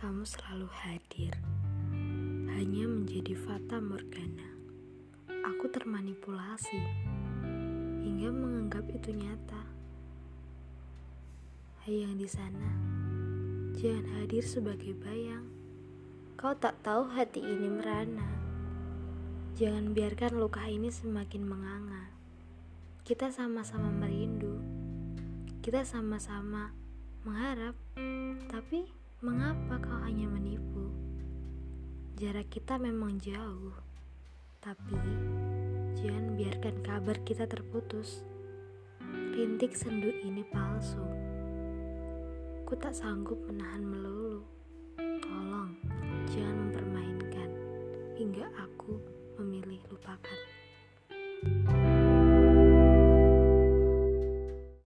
kamu selalu hadir, hanya menjadi fata morgana. Aku termanipulasi hingga menganggap itu nyata. Hai yang di sana, jangan hadir sebagai bayang. Kau tak tahu hati ini merana. Jangan biarkan luka ini semakin menganga. Kita sama-sama merindu. Kita sama-sama mengharap, tapi mengapa kau hanya menipu? Jarak kita memang jauh, tapi jangan biarkan kabar kita terputus. Rintik sendu ini palsu. Ku tak sanggup menahan melulu. Tolong, jangan mempermainkan hingga aku memilih lupakan.